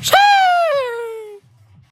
Shut